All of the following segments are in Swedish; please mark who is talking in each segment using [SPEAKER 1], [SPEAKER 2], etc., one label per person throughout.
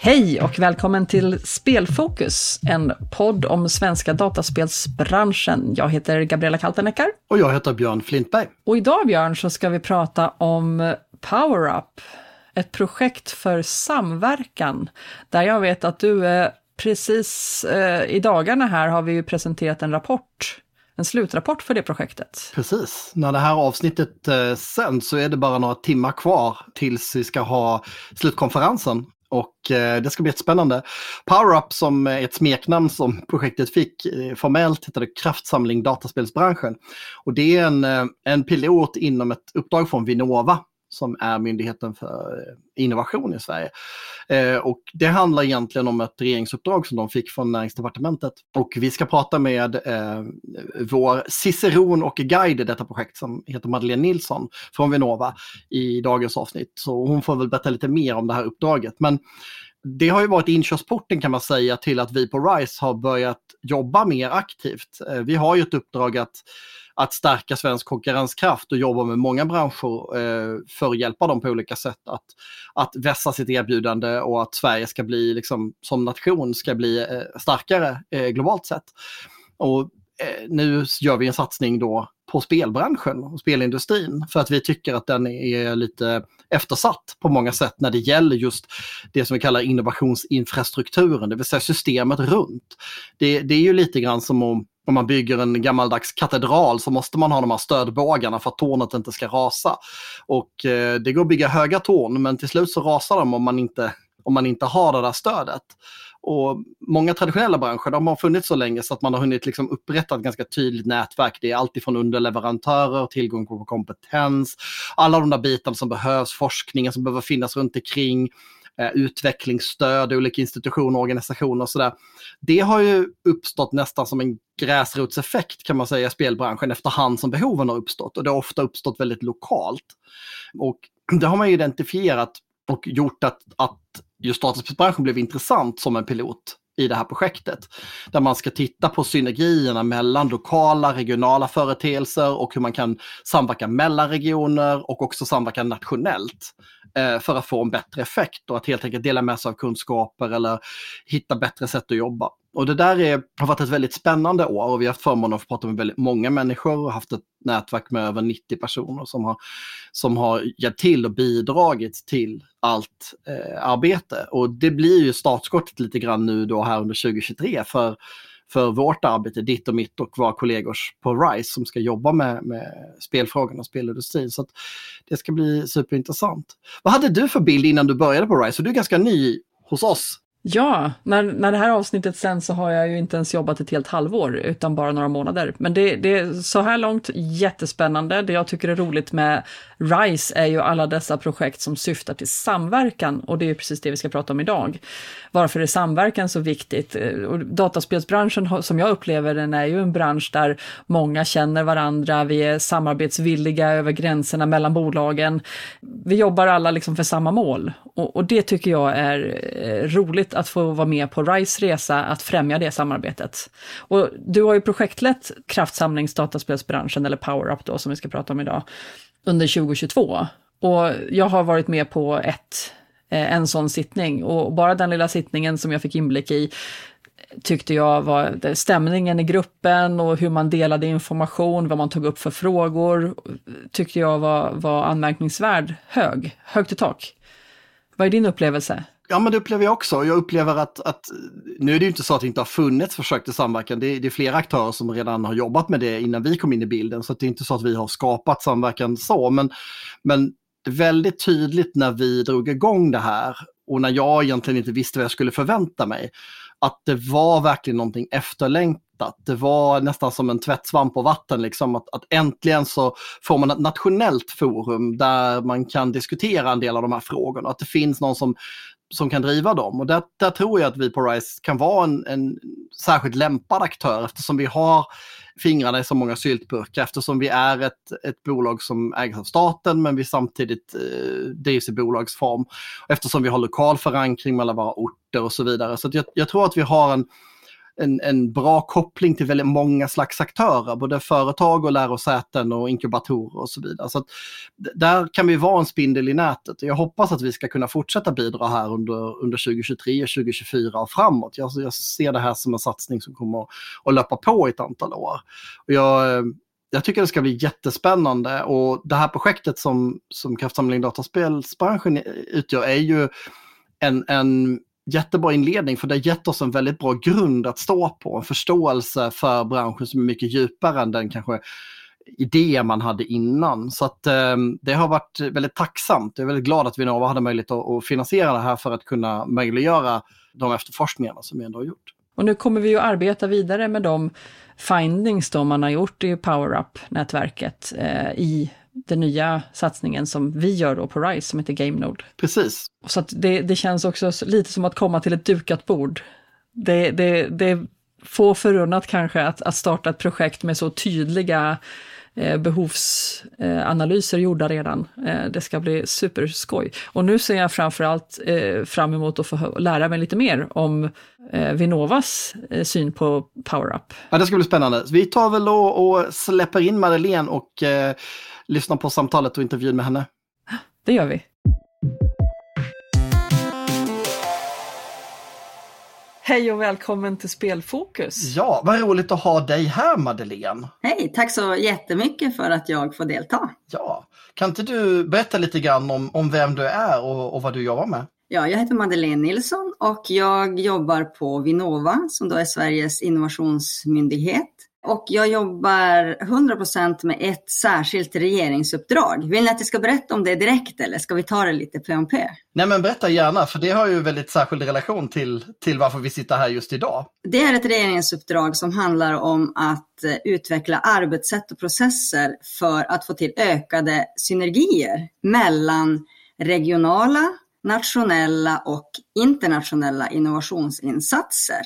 [SPEAKER 1] Hej och välkommen till Spelfokus, en podd om svenska dataspelsbranschen. Jag heter Gabriella Kalteneckar.
[SPEAKER 2] Och jag heter Björn Flintberg.
[SPEAKER 1] Och idag Björn så ska vi prata om PowerUp, ett projekt för samverkan, där jag vet att du är precis eh, i dagarna här har vi ju presenterat en rapport en slutrapport för det projektet.
[SPEAKER 2] Precis. När det här avsnittet eh, sänds så är det bara några timmar kvar tills vi ska ha slutkonferensen och eh, det ska bli jättespännande. PowerUp som är ett smeknamn som projektet fick, eh, formellt heter det Kraftsamling dataspelsbranschen. Och det är en, eh, en pilot inom ett uppdrag från Vinnova som är myndigheten för eh, innovation i Sverige. Eh, och det handlar egentligen om ett regeringsuppdrag som de fick från näringsdepartementet. Och vi ska prata med eh, vår ciceron och guide i detta projekt som heter Madeleine Nilsson från Vinnova i dagens avsnitt. Så hon får väl berätta lite mer om det här uppdraget. Men det har ju varit inkörsporten kan man säga till att vi på RISE har börjat jobba mer aktivt. Eh, vi har ju ett uppdrag att att stärka svensk konkurrenskraft och jobba med många branscher eh, för att hjälpa dem på olika sätt att, att vässa sitt erbjudande och att Sverige ska bli, liksom, som nation, ska bli eh, starkare eh, globalt sett. Och eh, nu gör vi en satsning då på spelbranschen och spelindustrin för att vi tycker att den är lite eftersatt på många sätt när det gäller just det som vi kallar innovationsinfrastrukturen, det vill säga systemet runt. Det, det är ju lite grann som om om man bygger en gammaldags katedral så måste man ha de här stödbågarna för att tornet inte ska rasa. Och eh, det går att bygga höga torn men till slut så rasar de om man inte, om man inte har det där stödet. Och många traditionella branscher de har funnits så länge så att man har hunnit liksom upprätta ett ganska tydligt nätverk. Det är alltifrån underleverantörer, tillgång på kompetens, alla de där bitarna som behövs, forskningen som behöver finnas runt omkring Eh, utvecklingsstöd, olika institutioner, organisationer och sådär. Det har ju uppstått nästan som en gräsrotseffekt kan man säga i spelbranschen efterhand som behoven har uppstått och det har ofta uppstått väldigt lokalt. Och det har man identifierat och gjort att, att just dataspelsbranschen blev intressant som en pilot i det här projektet. Där man ska titta på synergierna mellan lokala, regionala företeelser och hur man kan samverka mellan regioner och också samverka nationellt Eh, för att få en bättre effekt och att helt enkelt dela med sig av kunskaper eller hitta bättre sätt att jobba. Och det där är, har varit ett väldigt spännande år och vi har haft förmånen att få prata med väldigt många människor och haft ett nätverk med över 90 personer som har, som har hjälpt till och bidragit till allt eh, arbete. Och det blir ju startskottet lite grann nu då här under 2023 för för vårt arbete, ditt och mitt och våra kollegors på RISE som ska jobba med, med spelfrågorna och spelindustrin. Så det ska bli superintressant. Vad hade du för bild innan du började på RISE? du är ganska ny hos oss.
[SPEAKER 1] Ja, när, när det här avsnittet sen så har jag ju inte ens jobbat ett helt halvår utan bara några månader. Men det, det är så här långt jättespännande. Det jag tycker är roligt med RISE är ju alla dessa projekt som syftar till samverkan och det är precis det vi ska prata om idag. Varför är samverkan så viktigt? Eh, och dataspelsbranschen som jag upplever den är ju en bransch där många känner varandra, vi är samarbetsvilliga över gränserna mellan bolagen. Vi jobbar alla liksom för samma mål och, och det tycker jag är eh, roligt roligt att få vara med på RISE resa att främja det samarbetet. Och du har ju projektlett kraftsamlingsdataspelsbranschen, eller PowerUp då, som vi ska prata om idag, under 2022. Och jag har varit med på ett, eh, en sån sittning och bara den lilla sittningen som jag fick inblick i tyckte jag var eh, stämningen i gruppen och hur man delade information, vad man tog upp för frågor, tyckte jag var, var anmärkningsvärd hög, högt i tak. Vad är din upplevelse?
[SPEAKER 2] Ja, men det upplever jag också. Jag upplever att, att nu är det ju inte så att det inte har funnits försök till samverkan. Det är, det är flera aktörer som redan har jobbat med det innan vi kom in i bilden. Så det är inte så att vi har skapat samverkan så. Men, men det är väldigt tydligt när vi drog igång det här och när jag egentligen inte visste vad jag skulle förvänta mig. Att det var verkligen någonting efterlängtat. Det var nästan som en tvättsvamp på vatten. Liksom. Att, att äntligen så får man ett nationellt forum där man kan diskutera en del av de här frågorna. Att det finns någon som som kan driva dem. Och där, där tror jag att vi på RISE kan vara en, en särskilt lämpad aktör eftersom vi har fingrarna i så många syltburkar eftersom vi är ett, ett bolag som ägs av staten men vi samtidigt eh, drivs i bolagsform. Eftersom vi har lokal förankring mellan våra orter och så vidare. Så jag, jag, tror att vi har en, en, en bra koppling till väldigt många slags aktörer, både företag och lärosäten och inkubatorer och så vidare. Så att, där kan vi vara en spindel i nätet. Jag hoppas att vi ska kunna fortsätta bidra här under, under 2023, 2024 och framåt. Jag, jag ser det här som en satsning som kommer att, att löpa på i ett antal år. Och jag, jag tycker det ska bli jättespännande och det här projektet som, som Kraftsamling dataspelsbranschen utgör är ju en, en jättebra inledning för det har gett oss en väldigt bra grund att stå på. En förståelse för branschen som är mycket djupare än den kanske idé man hade innan. Så att eh, det har varit väldigt tacksamt. Jag är väldigt glad att Vinnova hade möjlighet att, att finansiera det här för att kunna möjliggöra de efterforskningarna som vi ändå har gjort.
[SPEAKER 1] Och nu kommer vi ju arbeta vidare med de findings då man har gjort i PowerUp-nätverket eh, i den nya satsningen som vi gör då på RISE som heter GameNode.
[SPEAKER 2] Precis.
[SPEAKER 1] Så att det, det känns också lite som att komma till ett dukat bord. Det, det, det få förunnat kanske att, att starta ett projekt med så tydliga eh, behovsanalyser gjorda redan. Eh, det ska bli superskoj. Och nu ser jag framförallt eh, fram emot att få lära mig lite mer om eh, Vinnovas eh, syn på PowerUp.
[SPEAKER 2] Ja, det ska bli spännande. Vi tar väl och, och släpper in Madeleine och lyssnar på samtalet och intervjun med henne.
[SPEAKER 1] Det gör vi. Hej och välkommen till Spelfokus.
[SPEAKER 2] Ja, vad roligt att ha dig här Madeleine.
[SPEAKER 3] Hej, tack så jättemycket för att jag får delta.
[SPEAKER 2] Ja, kan inte du berätta lite grann om, om vem du är och, och vad du jobbar med?
[SPEAKER 3] Ja, jag heter Madeleine Nilsson och jag jobbar på Vinnova som då är Sveriges innovationsmyndighet. Och jag jobbar 100% med ett särskilt regeringsuppdrag. Vill ni att jag ska berätta om det direkt eller ska vi ta det lite på om
[SPEAKER 2] Nej men berätta gärna, för det har ju väldigt särskild relation till, till varför vi sitter här just idag.
[SPEAKER 3] Det är ett regeringsuppdrag som handlar om att eh, utveckla arbetssätt och processer för att få till ökade synergier mellan regionala, nationella och internationella innovationsinsatser.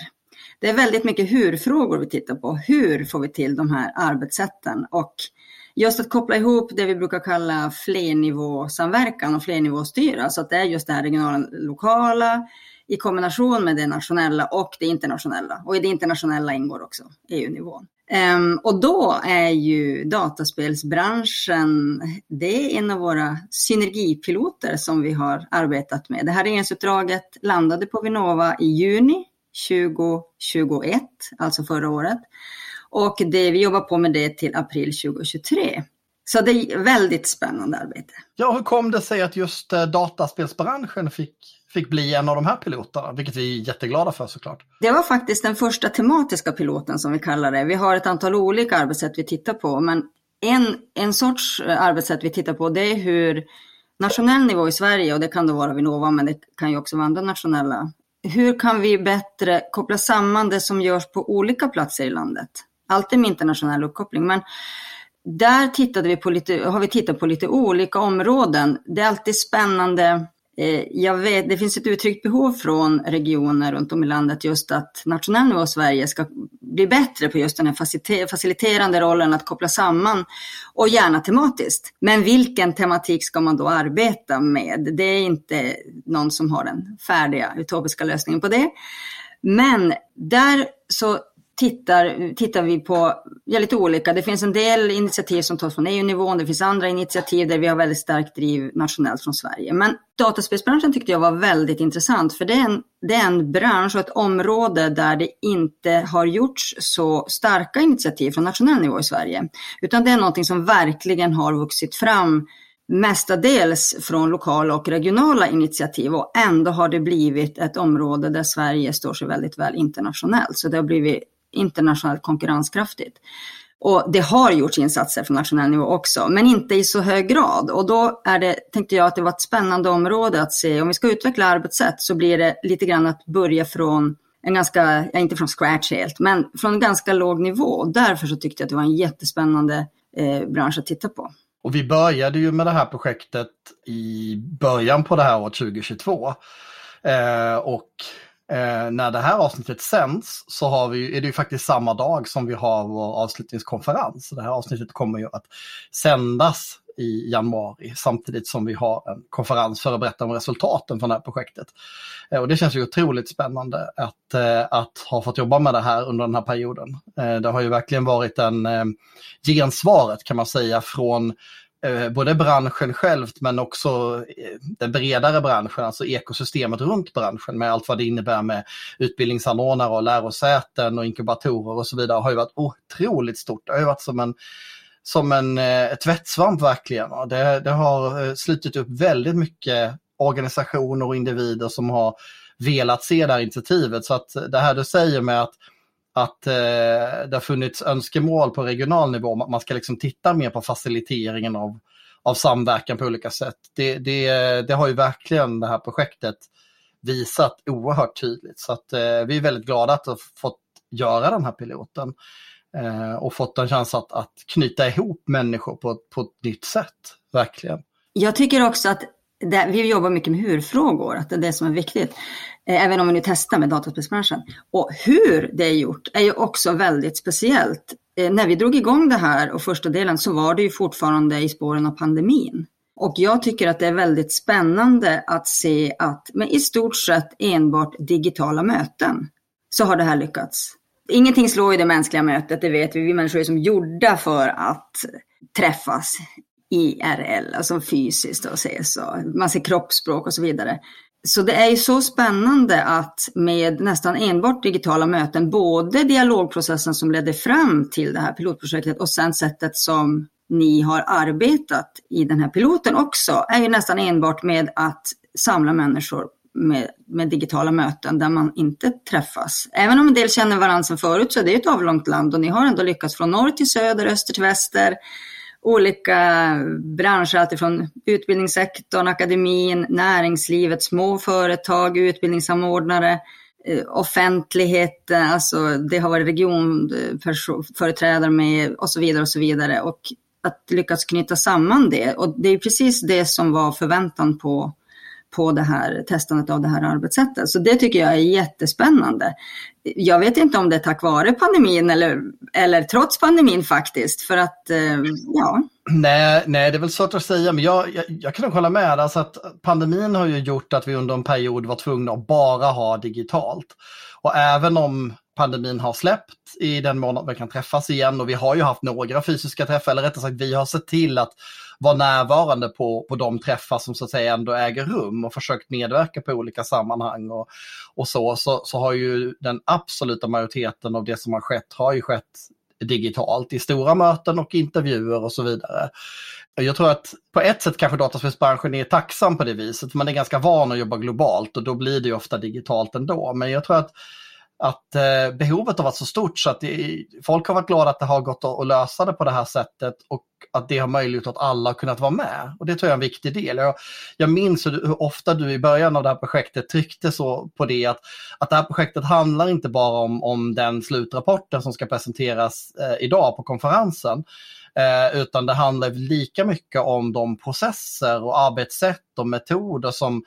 [SPEAKER 3] Det är väldigt mycket hur-frågor vi tittar på. Hur får vi till de här arbetssätten? Och just att koppla ihop det vi brukar kalla flernivåsamverkan och flernivåstyra, så alltså att det är just det här regionala, lokala i kombination med det nationella och det internationella. Och i det internationella ingår också EU-nivån. Um, ehm, och då är ju dataspelsbranschen, det är en av våra synergipiloter som vi har arbetat med. Det här regeringsuppdraget landade på Vinnova i juni 2021, alltså förra året. Och det, vi jobbar på med det till april 2023. Så det är väldigt spännande arbete.
[SPEAKER 2] Ja, hur kom det sig att just eh, dataspelsbranschen fick, fick bli en av de här piloterna, vilket vi är jätteglada för såklart?
[SPEAKER 3] Det var faktiskt den första tematiska piloten som vi kallar det. Vi har ett antal olika arbetssätt vi tittar på, men en, en sorts eh, arbetssätt vi tittar på det är hur nationell nivå i Sverige, och det kan då vara Vinnova, men det kan ju också vara andra nationella hur kan vi bättre koppla samman det som görs på olika platser i landet? Alltid med internationell uppkoppling, men där tittade vi på lite, har vi tittat på lite olika områden. Det är alltid spännande Eh, jag vet, det finns ett uttryckt behov från regioner runt om i landet just att nationell nivå Sverige ska bli bättre på just den här faciliterande rollen att koppla samman och gärna tematiskt. Men vilken tematik ska man då arbeta med? Det är inte någon som har den färdiga utopiska lösningen på det. Men där så tittar, tittar vi på ja, lite olika. Det finns en del initiativ som tas från EU-nivån. Det finns andra initiativ där vi har väldigt starkt driv nationellt från Sverige. Men dataspelsbranschen tyckte jag var väldigt intressant för det är, en, det är en bransch och ett område där det inte har gjorts så starka initiativ från nationell nivå i Sverige. Utan det är någonting som verkligen har vuxit fram mestadels från lokala och regionala initiativ och ändå har det blivit ett område där Sverige står sig väldigt väl internationellt. Så det har blivit internationellt konkurrenskraftigt. Och det har gjorts insatser från nationell nivå också, men inte i så hög grad. Och då är det, tänkte jag att det var ett spännande område att se. Om vi ska utveckla arbetssätt så blir det lite grann att börja från en ganska, ja, inte från scratch helt, men från en ganska låg nivå. Därför så tyckte jag att det var en jättespännande eh, bransch att titta på.
[SPEAKER 2] Och vi började ju med det här projektet i början på det här året 2022. Eh, och Eh, när det här avsnittet sänds så har vi, är det ju faktiskt samma dag som vi har vår avslutningskonferens. Det här avsnittet kommer ju att sändas i januari samtidigt som vi har en konferens för att berätta om resultaten från det här projektet. Eh, och det känns ju otroligt spännande att, eh, att ha fått jobba med det här under den här perioden. Eh, det har ju verkligen varit en eh, gensvaret kan man säga från Eh, både branschen självt men också eh, den bredare branschen, alltså ekosystemet runt branschen med allt vad det innebär med utbildningsanordnare och lärosäten och inkubatorer och så vidare har ju varit otroligt stort. Det har ju varit som en som en eh, tvättsvamp verkligen. Det, det har eh, slutit upp väldigt mycket organisationer och individer som har velat se det här initiativet. Så att det här du säger med att, att eh, det har funnits önskemål på regional nivå, om att man ska liksom titta mer på faciliteringen av, av samverkan på olika sätt. Det, det, det har ju verkligen det här projektet visat oerhört tydligt. Så att eh, vi är väldigt glada att ha fått göra den här piloten eh, och fått en chans att, att knyta ihop människor på, på ett nytt sätt, verkligen.
[SPEAKER 3] Jag tycker också att det, vi jobbar mycket med hur-frågor, att det är det som är viktigt. Eh, även om vi nu testar med dataspelsbranschen. Och hur det är gjort är ju också väldigt speciellt. Eh, när vi drog igång det här och första delen så var det ju fortfarande i spåren av pandemin. Och jag tycker att det är väldigt spännande att se att med i stort sett enbart digitala möten så har det här lyckats. Ingenting slår ju det mänskliga mötet, det vet vi. Vi människor är som gjorda för att träffas IRL, alltså fysiskt och ses och man ser kroppsspråk och så vidare. Så det är ju så spännande att med nästan enbart digitala möten, både dialogprocessen som ledde fram till det här pilotprojektet och sen sättet som ni har arbetat i den här piloten också, är ju nästan enbart med att samla människor med, med, digitala möten där man inte träffas. Även om en del känner varandra sedan förut så är det ett avlångt land och ni har ändå lyckats från norr till söder, öster till väster. Olika branscher, alltifrån utbildningssektorn, akademin, näringslivet, små företag, utbildningssamordnare, offentligheten, offentlighet, eh, alltså det har varit regionföreträdare med och så vidare och så vidare. Och att lyckas knyta samman det. Och det är precis det som var förväntan på på det här testandet av det här arbetssättet. Så det tycker jag är jättespännande. Jag vet inte om det är tack vare pandemin eller, eller trots pandemin faktiskt, för att eh, ja.
[SPEAKER 2] Nej, nej, det är väl svårt att säga, men jag, jag, jag kan nog hålla med. Alltså att pandemin har ju gjort att vi under en period var tvungna att bara ha digitalt. Och även om pandemin har släppt i den mån att vi kan träffas igen och vi har ju haft några fysiska träffar, eller rättare sagt vi har sett till att vara närvarande på, på de träffar som så att säga ändå äger rum och försökt medverka på olika sammanhang och, och så, så, så har ju den absoluta majoriteten av det som har skett har ju skett digitalt i stora möten och intervjuer och så vidare. Jag tror att på ett sätt kanske dataspelsbranschen är tacksam på det viset. Man är ganska van att jobba globalt och då blir det ofta digitalt ändå. Men jag tror att att eh, behovet har varit så stort så att det, folk har varit glada att det har gått att, att lösa det på det här sättet och att det har möjliggjort att alla har kunnat vara med. Och det tror jag är en viktig del. Jag, jag minns hur, hur, ofta du i början av det här projektet tryckte så på det att, att det här projektet handlar inte bara om, om den slutrapporten som ska presenteras eh, idag på konferensen. Eh, utan det handlar lika mycket om de processer och arbetssätt och metoder som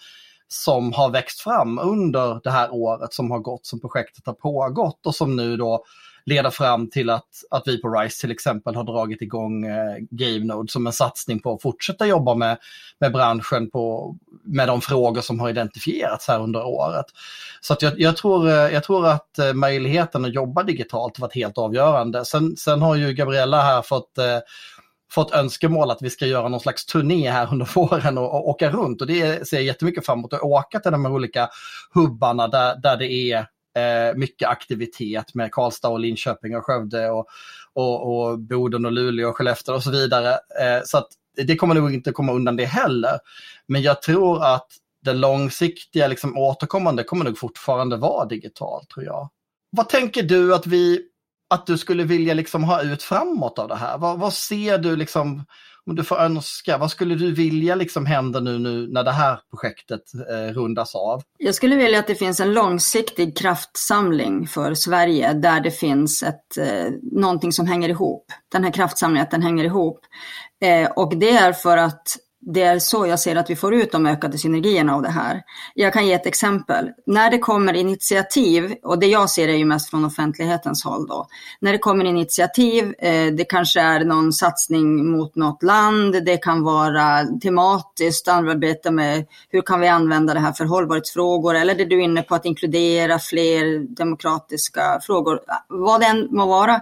[SPEAKER 2] som har växt fram under det här året som har gått, som projektet har pågått och som nu då leder fram till att, att vi på RISE till exempel har dragit igång eh, GameNode som en satsning på att fortsätta jobba med, med branschen på, med de frågor som har identifierats här under året. Så att jag, jag tror, eh, jag tror att eh, möjligheten att jobba digitalt har varit helt avgörande. Sen, sen har ju Gabriella här fått eh, fått önskemål att vi ska göra någon slags turné här under våren och, och åka runt. Och det ser jag jättemycket fram emot, att åka till de här olika hubbarna där, där det är eh, mycket aktivitet med Karlstad och Linköping och Skövde och, och, och Boden och Luleå och Skellefteå och så vidare. Eh, så att det kommer nog inte komma undan det heller. Men jag tror att det långsiktiga, liksom återkommande, kommer nog fortfarande vara digitalt tror jag. Vad tänker du att vi att du skulle vilja liksom ha ut framåt av det här? Vad, vad ser du liksom, om du får önska, vad skulle du vilja liksom hända nu, nu när det här projektet eh, rundas av?
[SPEAKER 3] Jag skulle vilja att det finns en långsiktig kraftsamling för Sverige där det finns ett, eh, någonting som hänger ihop. Den här kraftsamlingen, att den hänger ihop. Eh, och det är för att det är så jag ser att vi får ut de ökade synergierna av det här. Jag kan ge ett exempel. När det kommer initiativ, och det jag ser är ju mest från offentlighetens håll då. När det kommer initiativ, eh, det kanske är någon satsning mot något land, det kan vara tematiskt arbete med hur kan vi använda det här för hållbarhetsfrågor, eller det du är inne på att inkludera fler demokratiska frågor, vad det än må vara.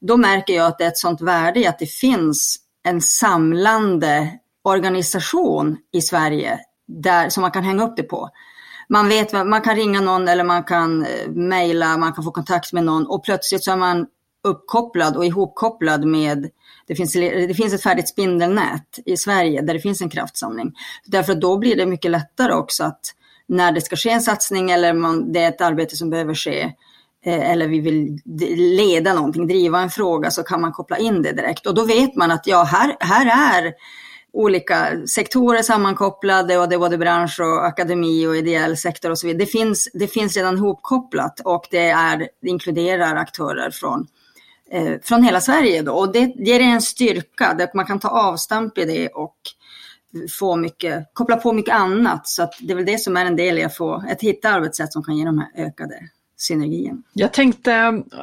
[SPEAKER 3] Då märker jag att det är ett sånt värde i att det finns en samlande organisation i Sverige där, som man kan hänga upp det på. Man vet, man kan ringa någon eller man kan eh, mejla, man kan få kontakt med någon och plötsligt så är man uppkopplad och ihopkopplad med det finns, det finns ett färdigt spindelnät i Sverige där det finns en kraftsamling. Därför att då blir det mycket lättare också att när det ska ske en satsning eller man, det är ett arbete som behöver ske eh, eller vi vill leda någonting, driva en fråga så kan man koppla in det direkt. Och då vet man att ja, här, här är olika sektorer sammankopplade och det är både bransch och akademi och ideell sektor och så vidare. Det finns, det finns redan hopkopplat och det, är, det inkluderar aktörer från, eh, från hela Sverige. Då. Och det ger en styrka, där man kan ta avstamp i det och få mycket, koppla på mycket annat. Så det är väl det som är en del i att få att hitta arbetssätt som kan ge de här ökade synergin.
[SPEAKER 1] Jag tänkte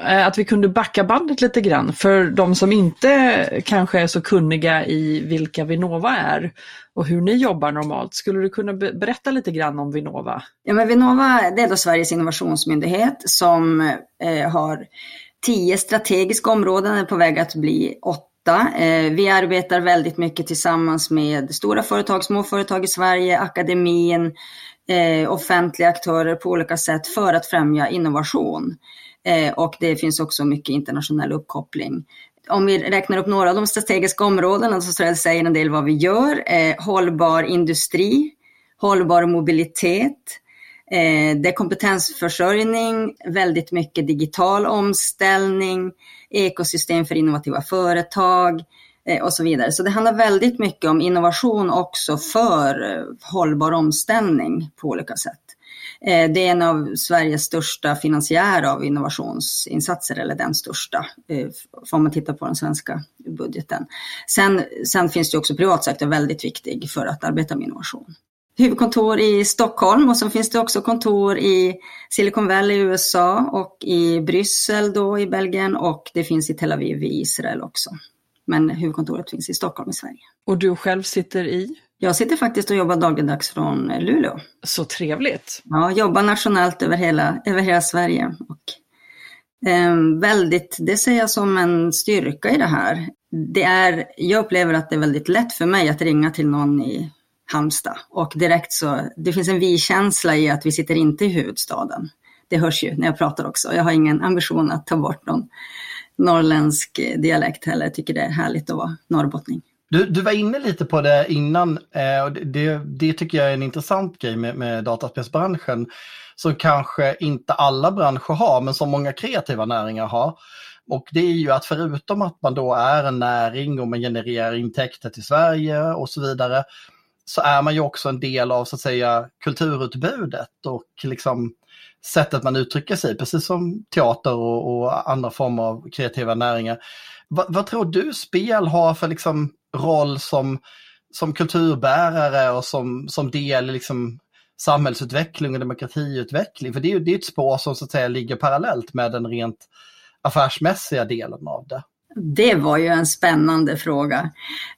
[SPEAKER 1] eh, att vi kunde backa bandet lite grann för de som inte kanske är så kunniga i vilka Vinnova är och hur ni jobbar normalt. Skulle du kunna berätta lite grann om Vinnova?
[SPEAKER 3] Ja, men Vinnova det är då Sveriges innovationsmyndighet som eh, har tio strategiska områden, är på väg att bli åtta. Eh, vi arbetar väldigt mycket tillsammans med stora företag, små företag i Sverige, akademin, eh, offentliga aktörer på olika sätt för att främja innovation. Eh, och det finns också mycket internationell uppkoppling. Om vi räknar upp några av de strategiska områdena så säger en del vad vi gör. Eh, hållbar industri, hållbar mobilitet, eh, det är kompetensförsörjning, väldigt mycket digital omställning, ekosystem för innovativa företag, Eh, Eh, och så vidare. Så det handlar väldigt mycket om innovation också för eh, hållbar omställning på olika sätt. Eh, det är en av Sveriges största finansiärer av innovationsinsatser, eller den största, om man tittar på den svenska budgeten. Sen, sen finns det också privatsektor väldigt viktig för att arbeta med innovation. Huvudkontor i Stockholm och så finns det också kontor i Silicon Valley i USA och i Bryssel då i Belgien och det finns i Tel Aviv i Israel också. Men huvudkontoret finns i Stockholm i Sverige.
[SPEAKER 1] Och du själv sitter i?
[SPEAKER 3] Jag sitter faktiskt och jobbar dagligdags från Luleå.
[SPEAKER 1] Så trevligt!
[SPEAKER 3] Ja, jobbar nationellt över hela, över hela Sverige. Och, eh, väldigt, det ser jag som en styrka i det här. Det är, jag upplever att det är väldigt lätt för mig att ringa till någon i Halmstad och direkt så, det finns en vi-känsla i att vi sitter inte i huvudstaden. Det hörs ju när jag pratar också. Jag har ingen ambition att ta bort någon norrländsk dialekt heller. Jag tycker det är härligt att vara norrbottning.
[SPEAKER 2] Du, du var inne lite på det innan eh, och det, det tycker jag är en intressant grej med, med dataspelsbranschen som kanske inte alla branscher har men som många kreativa näringar har. Och det är ju att förutom att man då är en näring och man genererar intäkter till Sverige och så vidare så är man ju också en del av så att säga kulturutbudet och liksom sättet man uttrycker sig, precis som teater och, och andra former av kreativa näringar. Va, vad tror du spel har för liksom roll som, som kulturbärare och som, som del i liksom samhällsutveckling och demokratiutveckling? För det är ju det är ett spår som så att säga ligger parallellt med den rent affärsmässiga delen av det.
[SPEAKER 3] Det var ju en spännande fråga.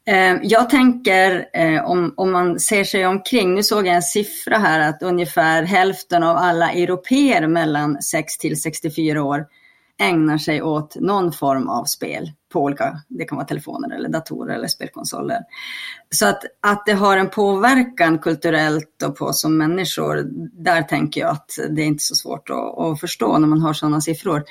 [SPEAKER 3] Eh, jag tänker eh, om, om man ser sig omkring, nu såg jag en siffra här att ungefär hälften av alla europeer mellan 6 till 64 år ägnar sig åt någon form av spel på olika, det kan vara telefoner eller datorer eller spelkonsoler. Så att, att det har en påverkan kulturellt och på oss som människor, där tänker jag att det är inte så svårt att, att förstå när man har sådana siffror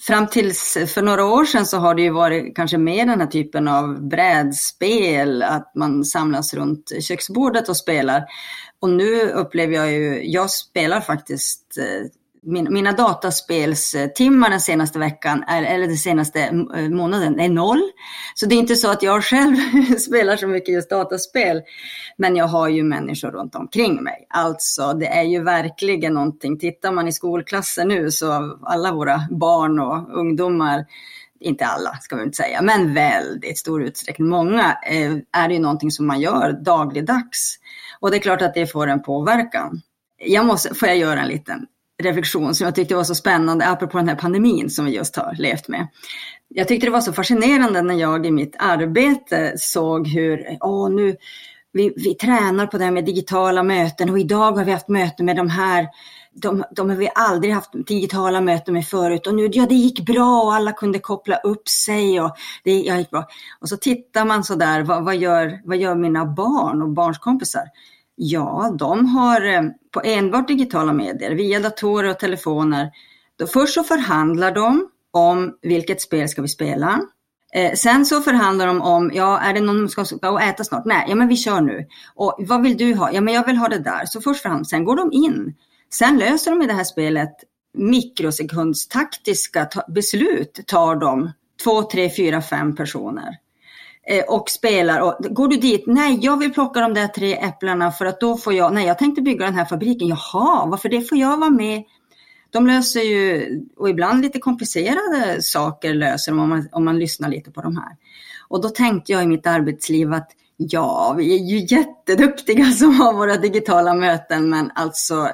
[SPEAKER 3] fram tills för några år sedan så har det ju varit kanske mer den här typen av brädspel, att man samlas runt köksbordet och spelar. Och nu upplever jag ju, jag spelar faktiskt eh, min, mina dataspelstimmar den senaste veckan, eller den senaste eh, månaden, är noll. Så det är inte så att jag själv spelar så mycket just dataspel. Men jag har ju människor runt omkring mig. Alltså, det är ju verkligen någonting. Tittar man i skolklasser nu så alla våra barn och ungdomar inte alla ska vi inte säga, men väldigt stor utsträckning, många, eh, är det ju någonting som man gör dagligdags. Och det är klart att det får en påverkan. Jag måste, får jag göra en liten reflektion som jag tyckte var så spännande, apropå den här pandemin som vi just har levt med. Jag tyckte det var så fascinerande när jag i mitt arbete såg hur, åh nu, vi, vi tränar på det här med digitala möten och idag har vi haft möten med de här de, de har vi aldrig haft digitala möten med förut och nu, ja det gick bra och alla kunde koppla upp sig och det ja, gick bra. Och så tittar man så där, vad, vad, gör, vad gör mina barn och barnskompisar? Ja, de har eh, på enbart digitala medier, via datorer och telefoner, då först så förhandlar de om vilket spel ska vi spela. Eh, sen så förhandlar de om, ja är det någon som ska, ska äta snart? Nej, ja men vi kör nu. Och vad vill du ha? Ja men jag vill ha det där. Så först förhandlar sen går de in. Sen löser de i det här spelet mikrosekundstaktiska beslut tar de två, tre, fyra, fem personer Eh, och spelar. Och går du dit? Nej, jag vill plocka de där tre äpplena för att då får jag, nej jag tänkte bygga den här fabriken. Jaha, varför det får jag vara med? De löser ju, och ibland lite komplicerade saker löser de om man, om man lyssnar lite på de här. Och då tänkte jag i mitt arbetsliv att ja, vi är ju jätteduktiga som har våra digitala möten, men alltså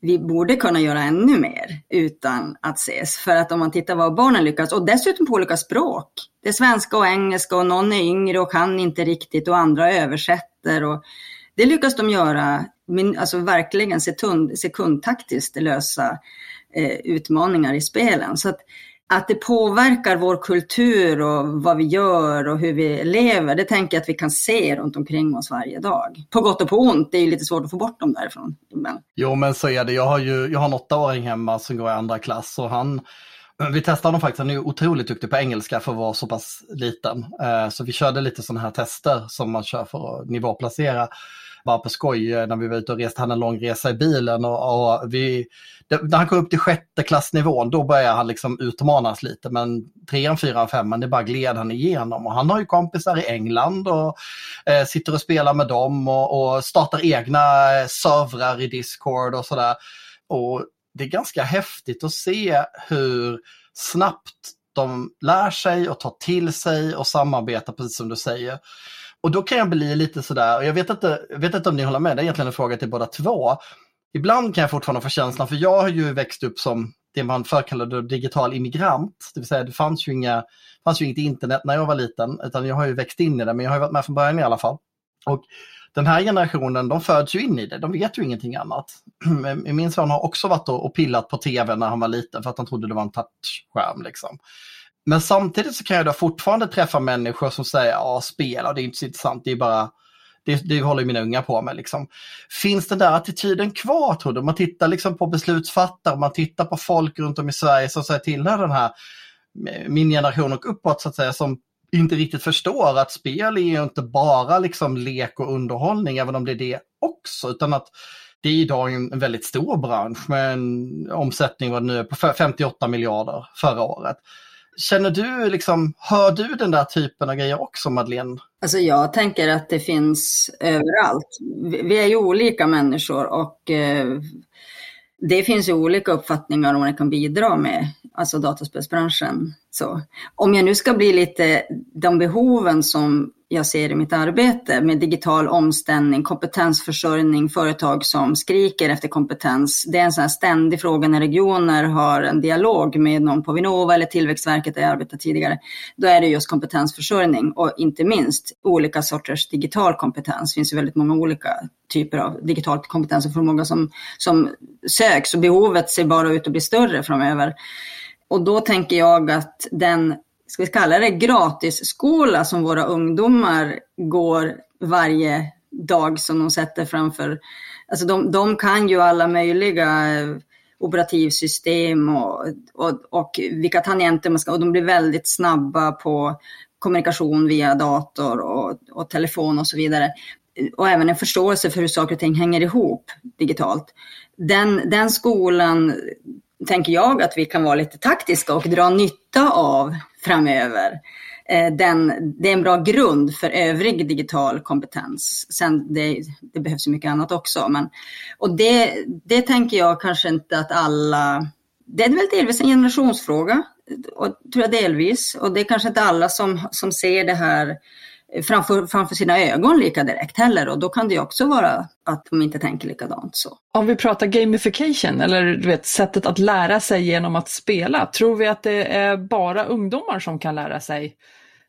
[SPEAKER 3] vi borde kunna göra ännu mer utan att ses. För att om man tittar vad barnen lyckas, och dessutom på olika språk. Det är svenska och engelska och någon är yngre och kan inte riktigt och andra översätter. Och det lyckas de göra, alltså verkligen sekund, sekundtaktiskt lösa eh, utmaningar i spelen. Så att, att det påverkar vår kultur och vad vi gör och hur vi lever, det tänker jag att vi kan se runt omkring oss varje dag. På gott och på ont, det är lite svårt att få bort dem därifrån.
[SPEAKER 2] Men... Jo, men så är det. Jag har ju jag har en åttaåring hemma som går i andra klass och han vi testade honom faktiskt, han är otroligt duktig på engelska för att vara så pass liten. Eh, så vi körde lite sådana här tester som man kör för att nivåplacera bara på skoj eh, när vi var ute och reste, han en lång resa i bilen och, och vi, det, när han kom upp till sjätte klassnivån då började han liksom utmanas lite men trean, fyran, femman det bara gled han igenom och han har ju kompisar i England och eh, sitter och spelar med dem och, och startar egna eh, servrar i Discord och sådär. Och det är ganska häftigt att se hur snabbt de lär sig och tar till sig och samarbetar precis som du säger. Och då kan jag bli lite sådär, och jag vet inte, jag vet inte om ni håller med, det är egentligen en fråga till båda två. Ibland kan jag fortfarande få känslan, för jag har ju växt upp som det man förr kallade digital immigrant, det vill säga det fanns ju, inga, fanns ju inget internet när jag var liten, utan jag har ju växt in i det, men jag har ju varit med från början i alla fall. Och den här generationen, de föds ju in i det, de vet ju ingenting annat. Min son har också varit och pillat på tv när han var liten för att han trodde det var en touchskärm. Liksom. Men samtidigt så kan jag då fortfarande träffa människor som säger ja, spela, det är inte så intressant, det är bara det, det håller mina unga på med. Liksom. Finns den där attityden kvar tror du? Man tittar liksom på beslutsfattare, man tittar på folk runt om i Sverige som säger tillhör den här min generation och uppåt så att säga som inte riktigt förstår att spel är ju inte bara liksom lek och underhållning, även om det är det också, utan att det är idag en väldigt stor bransch med en omsättning vad nu är på 58 miljarder förra året. Känner du, liksom, hör du den där typen av grejer också Madeleine?
[SPEAKER 3] Alltså jag tänker att det finns överallt. Vi är ju olika människor och eh, det finns ju olika uppfattningar om vad det kan bidra med, alltså dataspelsbranschen. Så, om jag nu ska bli lite de behoven som jag ser i mitt arbete med digital omställning, kompetensförsörjning, företag som skriker efter kompetens. Det är en sån här ständig fråga när regioner har en dialog med någon på Vinnova eller Tillväxtverket där jag arbetat tidigare. Då är det just kompetensförsörjning och inte minst olika sorters digital kompetens. Det finns ju väldigt många olika typer av digital kompetens och förmåga som, som söks och behovet ser bara ut att bli större framöver. Och då tänker jag att den ska vi kalla det gratisskola som våra ungdomar går varje dag som de sätter framför. Alltså de, de kan ju alla möjliga eh, operativsystem och, och, och vilka tangenter man ska, och de blir väldigt snabba på kommunikation via dator och, och telefon och så vidare. Och även en förståelse för hur saker och ting hänger ihop digitalt. Den, den skolan tänker jag att vi kan vara lite taktiska och dra nytta av framöver. Eh, den, det är en bra grund för övrig digital kompetens. Sen det, det behövs mycket annat också. Men, och det, det tänker jag kanske inte att alla det är väl delvis en generationsfråga, och, tror jag delvis. Och det är kanske inte alla som, som ser det här framför, framför sina ögon lika direkt heller och då kan det ju också vara att de inte tänker likadant. Så.
[SPEAKER 1] Om vi pratar gamification eller du vet, sättet att lära sig genom att spela, tror vi att det är bara ungdomar som kan lära sig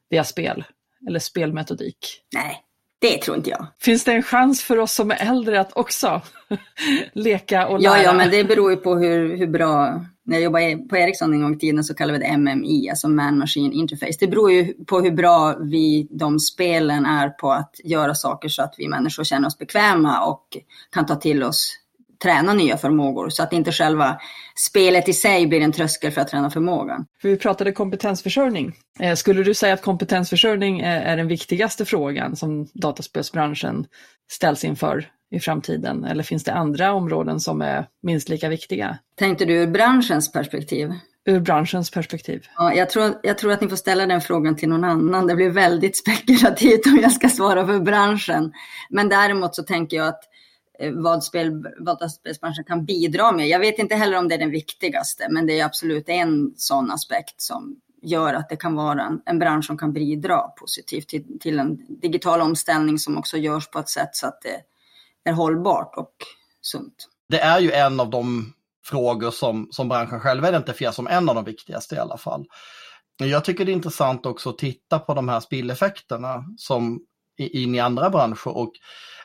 [SPEAKER 1] via spel eller spelmetodik?
[SPEAKER 3] Nej, det tror inte jag.
[SPEAKER 1] Finns det en chans för oss som är äldre att också leka och lära?
[SPEAKER 3] Ja, ja, men det beror ju på hur, hur bra när jag jobbade på Ericsson en gång i tiden så kallade vi det MMI, alltså Man Machine Interface. Det beror ju på hur bra vi, de spelen är på att göra saker så att vi människor känner oss bekväma och kan ta till oss, träna nya förmågor. Så att inte själva spelet i sig blir en tröskel för att träna förmågan.
[SPEAKER 1] För vi pratade kompetensförsörjning. Eh, skulle du säga att kompetensförsörjning är den viktigaste frågan som dataspelsbranschen ställs inför i framtiden? Eller finns det andra områden som är minst lika viktiga?
[SPEAKER 3] Tänkte du ur branschens perspektiv?
[SPEAKER 1] Ur branschens perspektiv.
[SPEAKER 3] Ja, jag, tror, jag tror att ni får ställa den frågan till någon annan. Det blir väldigt spekulativt om jag ska svara för branschen. Men däremot så tänker jag att eh, Eh, vad, spel, vad spelbranschen kan bidra med. Jag vet inte heller om det är den viktigaste, men det är absolut en sån aspekt som gör att det kan vara en, en bransch som kan bidra positivt till, till en digital omställning som också görs på ett sätt så att det är hållbart och sunt.
[SPEAKER 2] Det är ju en av de frågor som, som branschen själv identifierar som en av de viktigaste i alla fall. Jag tycker det är intressant också att titta på de här spilleffekterna som in i andra branscher. Och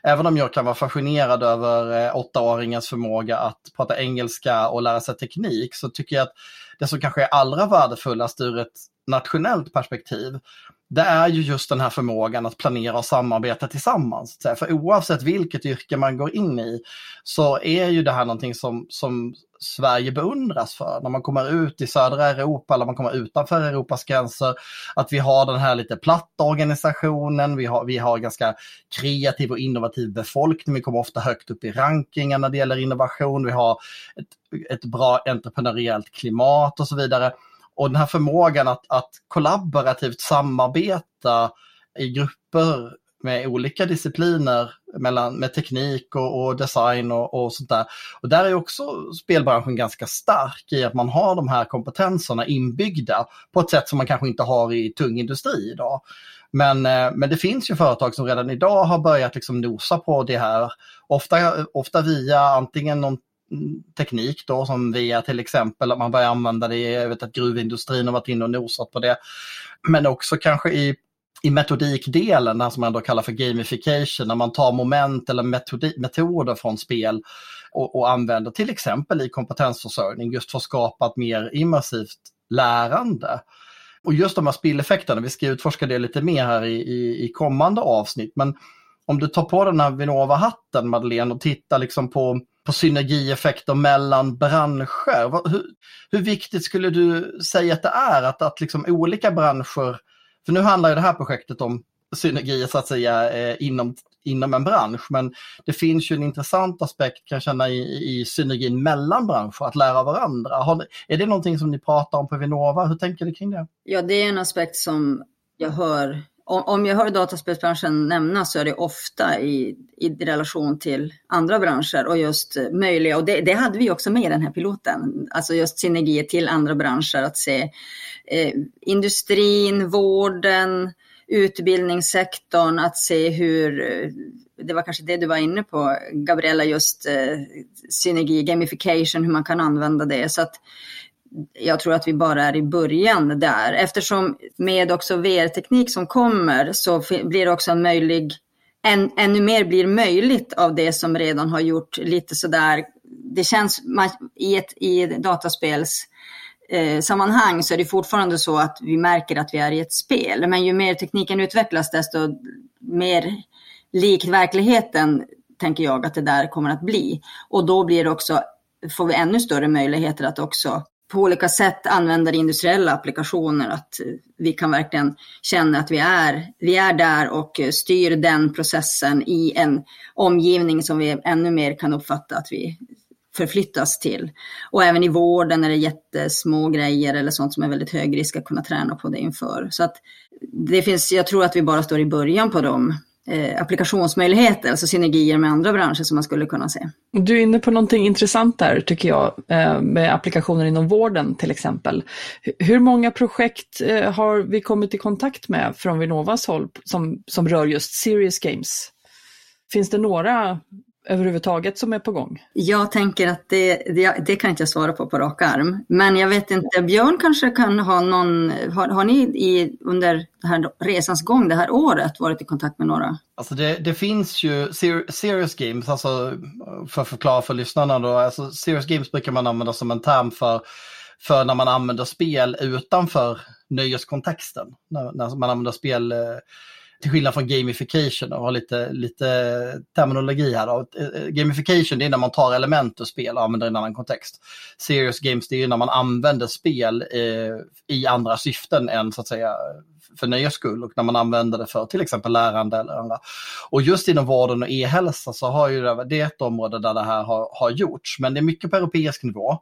[SPEAKER 2] även om jag kan vara fascinerad över eh, åttaåringens förmåga att prata engelska och lära sig teknik så tycker jag att det som kanske är allra värdefullast ur ett nationellt perspektiv det är ju just den här förmågan att planera och samarbeta tillsammans. För oavsett vilket yrke man går in i så är ju det här någonting som, som Sverige beundras för. När man kommer ut i södra Europa eller man kommer utanför Europas gränser. Att vi har den här lite platta organisationen, vi har, vi har ganska kreativ och innovativ befolkning, vi kommer ofta högt upp i rankingen när det gäller innovation, vi har ett, ett bra entreprenöriellt klimat och så vidare. Och den här förmågan att, att kollaborativt samarbeta i grupper med olika discipliner mellan, med teknik och, och design och, och, sånt där. Och där är också spelbranschen ganska stark i att man har de här kompetenserna inbyggda på ett sätt som man kanske inte har i tung industri idag. Men, eh, men det finns ju företag som redan idag har börjat liksom nosa på det här. Ofta, ofta via antingen någon teknik då som via till exempel att man börjar använda det, jag vet att gruvindustrin har varit inne och nosat på det. Men också kanske i, i metodikdelen, det som man då kallar för gamification, när man tar moment eller metoder från spel och, och använder till exempel i kompetensförsörjning just för att skapa ett mer immersivt lärande. Och just de här spilleffekterna, vi ska utforska det lite mer här i, i, i kommande avsnitt, men om du tar på den här Vinnova-hatten Madeleine och tittar liksom på på synergieffekter mellan branscher. Hur, hur, viktigt skulle du säga att det är att, att liksom olika branscher, för nu handlar ju det här projektet om synergier så att säga eh, inom, inom en bransch, men det finns ju en intressant aspekt kan jag känna i, i synergin mellan branscher, att lära varandra. Har, är det någonting som ni pratar om på Vinnova? Hur tänker du kring det?
[SPEAKER 3] Ja, det är en aspekt som jag hör om jag hör dataspelsbranschen nämnas så är det ofta i, i relation till andra branscher och just möjliga, och det, det, hade vi också med i den här piloten, alltså just synergier till andra branscher, att se eh, industrin, vården, utbildningssektorn, att se hur, det var kanske det du var inne på, Gabriella, just eh, synergi, gamification, hur man kan använda det. Så att jag tror att vi bara är i början där. Eftersom med också VR-teknik som kommer så blir det också en möjlig, än, ännu mer blir möjligt av det som redan har gjort lite sådär, det känns i ett i dataspels eh, sammanhang så är det fortfarande så att vi märker att vi är i ett spel. Men ju mer tekniken utvecklas desto mer likt verkligheten tänker jag att det där kommer att bli. Och då blir det också, får vi ännu större möjligheter att också på olika sätt använder industriella applikationer. Att vi kan verkligen känna att vi är, vi är där och styr den processen i en omgivning som vi ännu mer kan uppfatta att vi förflyttas till. Och även i vården är det jättesmå grejer eller sånt som är väldigt hög risk att kunna träna på det inför. Så att det finns, jag tror att vi bara står i början på de eh, applikationsmöjligheter, alltså synergier med andra branscher som man skulle kunna se.
[SPEAKER 1] Du är inne på någonting intressant där tycker jag, eh, med applikationer inom vården till exempel. Hur många projekt eh, har vi kommit i kontakt med från Vinnovas håll som, som rör just serious games? Finns det några överhuvudtaget som är på gång?
[SPEAKER 3] Jag tänker att det, det, det, kan inte jag svara på på rak arm. Men jag vet inte, Björn kanske kan ha någon, har, har ni i, under den här resans gång det här året varit i kontakt med några?
[SPEAKER 2] Alltså det, det finns ju serious games, alltså för att förklara för lyssnarna då, alltså serious games brukar man använda som en term för, för när man använder spel utanför nöjeskontexten. När, när man använder spel eh, till skillnad från gamification och har lite, lite terminologi här. Då. Eh, eh, gamification det är när man tar element ur spel och använder i en annan kontext. Serious games det är när man använder spel eh, i andra syften än så att säga för nöjes skull och när man använder det för till exempel lärande eller andra. Och just inom vården och e-hälsa så har ju det, det är ett område där det här har, har gjorts, men det är mycket på europeisk nivå.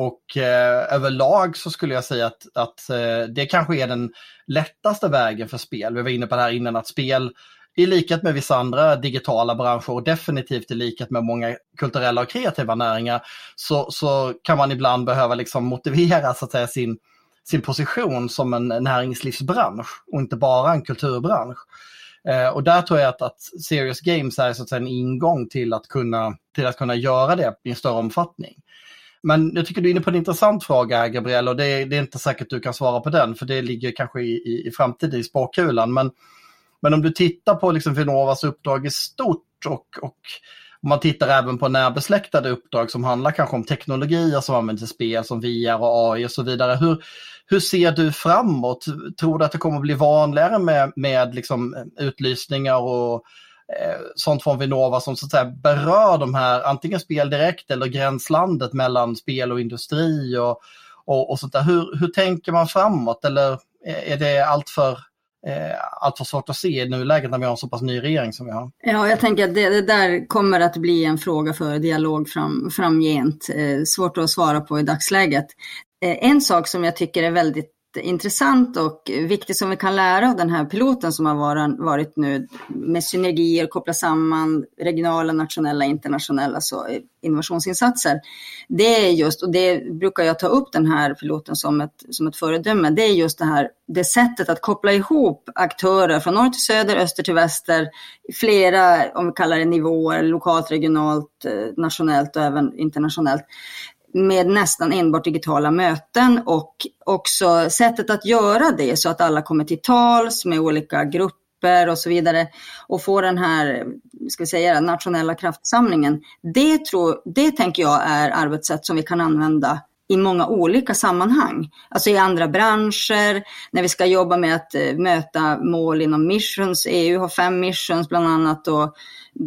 [SPEAKER 2] Och eh, överlag så skulle jag säga att, att eh, det kanske är den lättaste vägen för spel. Vi var inne på det här innan att spel i likhet med vissa andra digitala branscher och definitivt i likhet med många kulturella och kreativa näringar så, så kan man ibland behöva liksom motivera så att säga, sin, sin position som en näringslivsbransch och inte bara en kulturbransch. Eh, och där tror jag att, att Serious Games är så att säga, en ingång till att, kunna, till att kunna göra det i en större omfattning. Men jag tycker du är inne på en intressant fråga, Gabriel, och det är, det är inte säkert du kan svara på den, för det ligger kanske i, i, i framtiden i spåkulan. Men, men om du tittar på liksom Vinnovas uppdrag i stort och, och om man tittar även på närbesläktade uppdrag som handlar kanske om teknologier som används i spel som VR och AI och så vidare. Hur, hur ser du framåt? Tror du att det kommer att bli vanligare med, med liksom utlysningar och Eh, sånt från Vinnova som så att säga berör de här, antingen spel direkt eller gränslandet mellan spel och industri och, och, och sånt där. Hur, hur tänker man framåt eller är det allt för eh, allt för svårt att se i nuläget när vi har en så pass ny regering som vi har.
[SPEAKER 3] Ja, jag tänker att det, det där kommer att bli en fråga för dialog fram, framgent. Eh, svårt att svara på i dagsläget. Eh, en sak som jag tycker är väldigt intressant och viktigt som vi kan lära av den här piloten som har varit nu med synergier, koppla samman regionala, nationella, internationella så innovationsinsatser. Det är just, och det brukar jag ta upp den här piloten som ett, som ett föredöme, det är just det här det sättet att koppla ihop aktörer från norr till söder, öster till väster, flera, om vi kallar det nivåer, lokalt, regionalt, eh, nationellt och även internationellt med nästan enbart digitala möten och också sättet att göra det så att alla kommer till tals med olika grupper och så vidare och få den här, ska vi säga nationella kraftsamlingen. Det, tror, det tänker jag är arbetssätt som vi kan använda i många olika sammanhang. Alltså i andra branscher, när vi ska jobba med att eh, möta mål inom missions. EU har fem missions bland annat och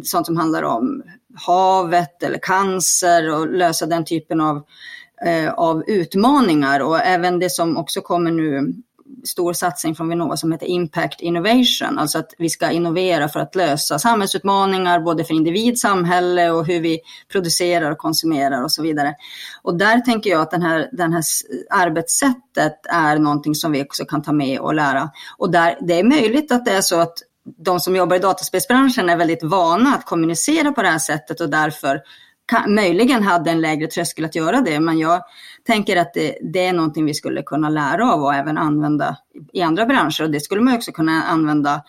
[SPEAKER 3] sånt som handlar om havet eller cancer och lösa den typen av, eh, av utmaningar. Och även det som också kommer nu, stor satsning från Vinnova som heter Impact Innovation, alltså att vi ska innovera för att lösa samhällsutmaningar både för individ, samhälle och hur vi producerar och konsumerar och så vidare. Och där tänker jag att den här, den här arbetssättet är någonting som vi också kan ta med och lära. Och där, det är möjligt att det är så att de som jobbar i dataspelsbranschen är väldigt vana att kommunicera på det här sättet och därför kan, möjligen hade en lägre tröskel att göra det. Men jag tänker att det, det, är någonting vi skulle kunna lära av och även använda i andra branscher. Och det skulle man också kunna använda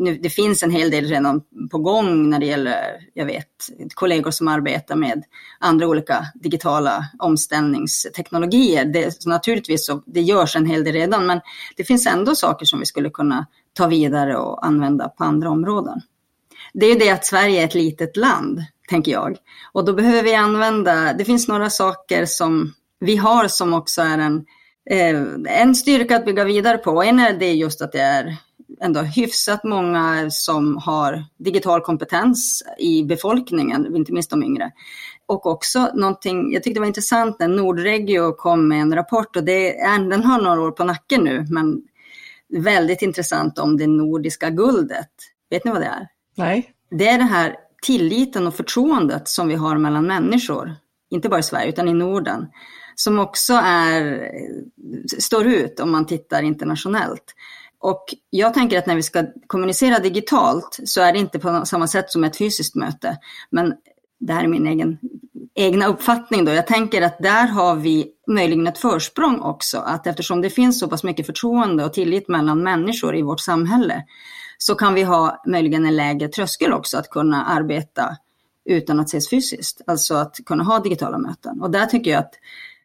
[SPEAKER 3] nu, det finns en hel del redan på gång när det gäller, jag vet, kollegor som arbetar med andra olika digitala omställningsteknologier. Det, så naturligtvis så, det görs en hel del redan, men det finns ändå saker som vi skulle kunna ta vidare och använda på andra områden. Det är ju det att Sverige är ett litet land, tänker jag. Och då behöver vi använda, det finns några saker som vi har som också är en, eh, en styrka att bygga vidare på. En är det just att det är ändå hyfsat många som har digital kompetens i befolkningen, inte minst de yngre. Och också någonting, jag tyckte det var intressant när Nordregio kom med en rapport och det är, den har några år på nacken nu, men väldigt intressant om det nordiska guldet. Vet ni vad det är?
[SPEAKER 1] Nej.
[SPEAKER 3] Det är den här tilliten och förtroendet som vi har mellan människor, inte bara i Sverige utan i Norden, som också är, står ut om man tittar internationellt. Och jag tänker att när vi ska kommunicera digitalt så är det inte på samma sätt som ett fysiskt möte. Men det här är min egen, egna uppfattning då. Jag tänker att där har vi möjligen ett försprång också. Att eftersom det finns så pass mycket förtroende och tillit mellan människor i vårt samhälle så kan vi ha möjligen en lägre tröskel också att kunna arbeta utan att ses fysiskt. Alltså att kunna ha digitala möten. Och där tycker jag att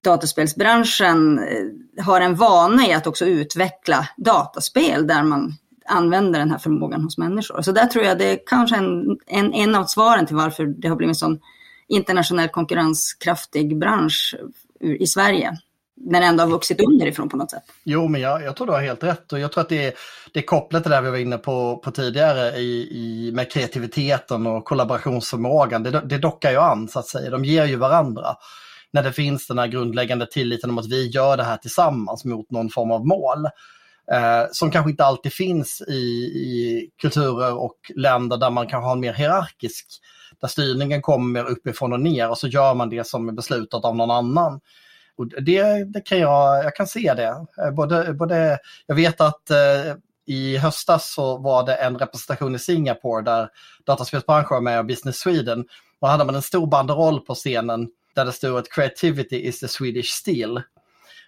[SPEAKER 3] dataspelsbranschen eh, har en vana i att också utveckla dataspel där man använder den här förmågan hos människor. Så där tror jag det är kanske en, en, en av svaren till varför det har blivit en sån internationell konkurrenskraftig bransch i Sverige. När det ändå har vuxit underifrån på något sätt.
[SPEAKER 2] Jo, men jag, jag tror du har helt rätt och jag tror att det är, det är kopplat till det vi var inne på, på tidigare i, i, med kreativiteten och kollaborationsförmågan. Det, det dockar ju an så att säga, de ger ju varandra när det finns den här grundläggande tilliten om att vi gör det här tillsammans mot någon form av mål. Eh, som kanske inte alltid finns i, i, kulturer och länder där man kan ha en mer hierarkisk, där styrningen kommer uppifrån och ner och så gör man det som är beslutat av någon annan. Och det, det kan jag, jag kan se det. Eh, både, både, jag vet att eh, i höstas så var det en representation i Singapore där dataspelsbranschen var med och Business Sweden. Och hade man en stor banderoll på scenen där det stod att creativity is the Swedish steel.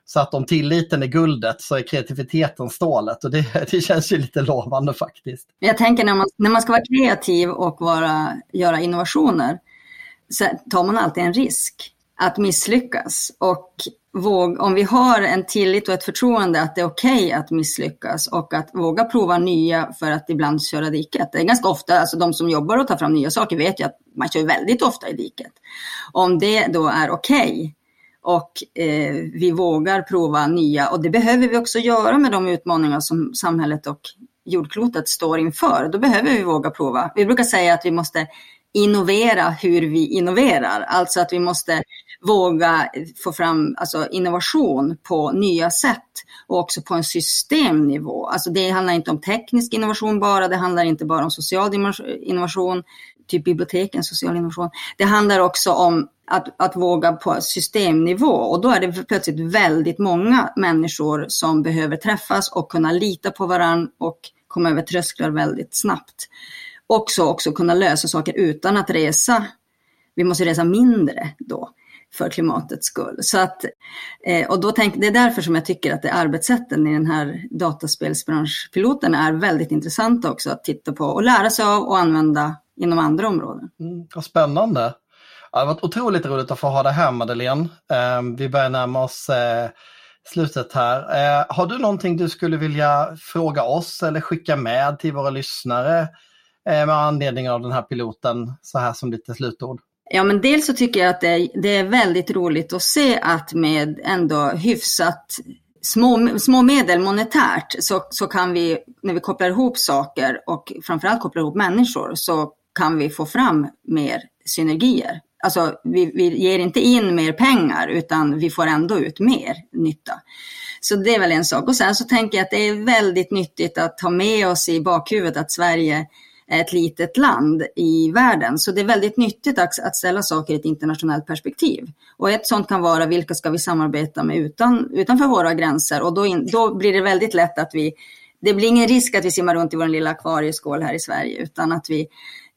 [SPEAKER 2] Så att om tilliten är guldet så är kreativiteten stålet och det, det känns ju lite lovande faktiskt.
[SPEAKER 3] Jag tänker när man, när man ska vara kreativ och vara, göra innovationer så tar man alltid en risk att misslyckas. Och våg, om vi har en tillit och ett förtroende att det är okej okay att misslyckas och att våga prova nya för att ibland köra diket. Det är ganska ofta, alltså de som jobbar och tar fram nya saker vet ju att man kör väldigt ofta i diket. Om det då är okej okay, och eh, vi vågar prova nya och det behöver vi också göra med de utmaningar som samhället och jordklotet står inför. Då behöver vi våga prova. Vi brukar säga att vi måste innovera hur vi innoverar, alltså att vi måste våga få fram alltså, innovation på nya sätt och också på en systemnivå. Alltså det handlar inte om teknisk innovation bara, det handlar inte bara om social innovation, typ biblioteken, social innovation. Det handlar också om att, att våga på systemnivå och då är det plötsligt väldigt många människor som behöver träffas och kunna lita på varandra och komma över trösklar väldigt snabbt. Också, också kunna lösa saker utan att resa. Vi måste resa mindre då för klimatets skull. Så att, eh, och då tänk, det är därför som jag tycker att det arbetssätten i den här dataspelsbranschpiloten är väldigt intressanta också att titta på och lära sig av och använda inom andra områden.
[SPEAKER 2] Mm, vad spännande det har varit otroligt roligt att få ha dig här Madeleine. Ehm, vi börjar närma oss eh, slutet här. Eh, har du någonting du skulle vilja fråga oss eller skicka med till våra lyssnare eh, med anledning av den här piloten så här som lite slutord?
[SPEAKER 3] Ja, men dels så tycker jag att det, det är väldigt roligt att se att med ändå hyfsat små, små medel monetärt så, så kan vi, när vi kopplar ihop saker och framförallt kopplar ihop människor, så kan vi få fram mer synergier. Alltså vi, vi ger inte in mer pengar utan vi får ändå ut mer nytta. Så det är väl en sak. Och sen så tänker jag att det är väldigt nyttigt att ha med oss i bakhuvudet att Sverige är ett litet land i världen. Så det är väldigt nyttigt att, ställa saker i ett internationellt perspektiv. Och ett sånt kan vara vilka ska vi samarbeta med utan, utanför våra gränser och då, in, då blir det väldigt lätt att vi det blir ingen risk att vi simmar runt i vår lilla akvarieskål här i Sverige utan att vi,